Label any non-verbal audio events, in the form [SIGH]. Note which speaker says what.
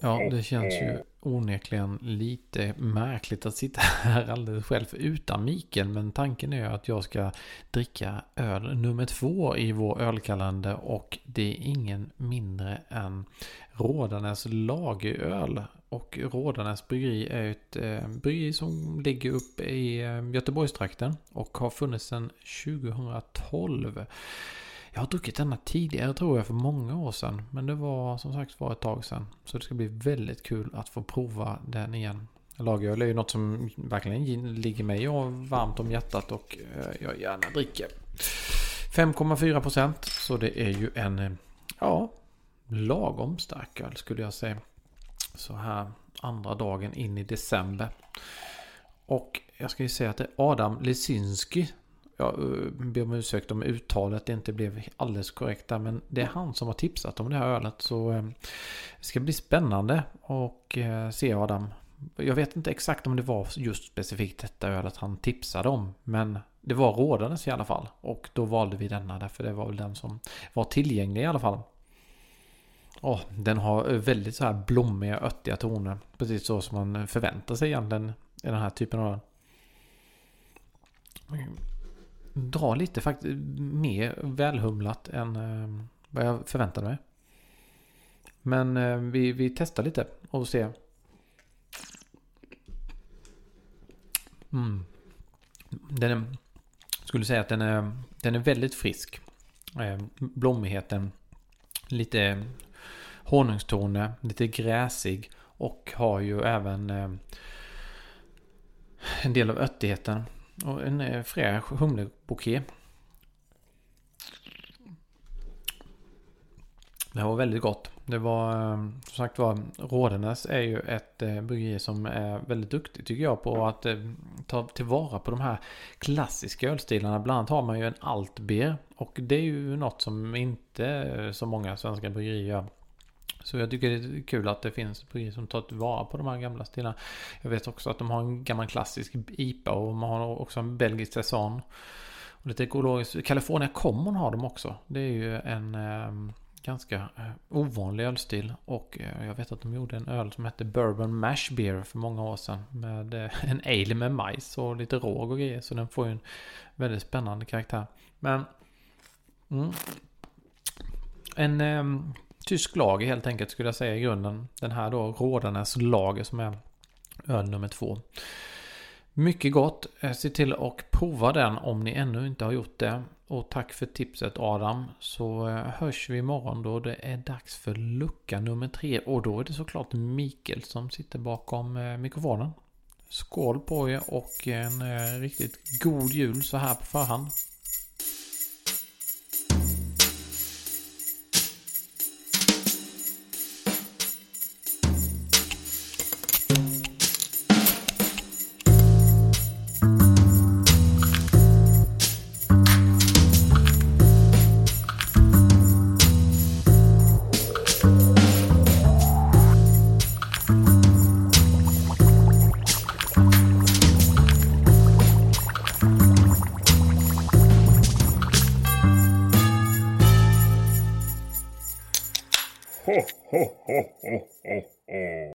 Speaker 1: Ja, det känns ju onekligen lite märkligt att sitta [LAUGHS] här alldeles själv utan Mikael. Men tanken är att jag ska dricka öl nummer två i vår ölkalender. Och det är ingen mindre än Rådanäs lageröl. Och Rådanäs bryggeri är ett eh, bryggeri som ligger uppe i eh, Göteborgstrakten. Och har funnits sedan 2012. Jag har druckit denna tidigare tror jag för många år sedan. Men det var som sagt var ett tag sedan. Så det ska bli väldigt kul att få prova den igen. Lageröl är ju något som verkligen ligger mig varmt om hjärtat och eh, jag gärna dricker. 5,4 procent. Så det är ju en, eh, ja, lagom stark öl skulle jag säga. Så här andra dagen in i december. Och jag ska ju säga att det är Adam Lesinski jag eh, ber om ursäkt om uttalet inte blev alldeles korrekt där. Men det är han som har tipsat om det här ölet. Så eh, det ska bli spännande och eh, se Adam. Jag vet inte exakt om det var just specifikt detta ölet han tipsade om. Men det var rådandes i alla fall. Och då valde vi denna därför det var väl den som var tillgänglig i alla fall. Oh, den har väldigt så här blommiga, öttiga toner. Precis så som man förväntar sig egentligen i den här typen av öl Dra lite faktiskt mer välhumlat än eh, vad jag förväntade mig. Men eh, vi, vi testar lite och ser. Mm. Den är, skulle säga att den är, den är väldigt frisk. Eh, blommigheten, lite honungstoner, lite gräsig och har ju även eh, en del av örtigheten. Och en eh, fräsch humlebouquet. Det var väldigt gott. Det var eh, som sagt var Rådenäs är ju ett eh, bryggeri som är väldigt duktigt tycker jag på att ta tillvara på de här klassiska ölstilarna. Bland annat har man ju en altbier och det är ju något som inte så många svenska bryggerier gör. Så jag tycker det är kul att det finns bryggerier som tar tillvara på de här gamla stilarna. Jag vet också att de har en gammal klassisk IPA och man har också en belgisk saison. Och lite ekologiskt. California Common har de också. Det är ju en eh, ganska eh, ovanlig ölstil. Och eh, jag vet att de gjorde en öl som hette Bourbon Mash Beer för många år sedan. Med eh, en ale med majs och lite råg och grejer. Så den får ju en väldigt spännande karaktär. Men... Mm, en ehm, tysk lager helt enkelt skulle jag säga i grunden. Den här då Rådanäs lager som är öl nummer två. Mycket gott. Eh, se till att prova den om ni ännu inte har gjort det. Och tack för tipset Adam. Så eh, hörs vi imorgon då det är dags för lucka nummer tre. Och då är det såklart Mikael som sitter bakom eh, mikrofonen. Skål på er och en riktigt god jul så här på förhand.
Speaker 2: Ho, ho, ho, ho.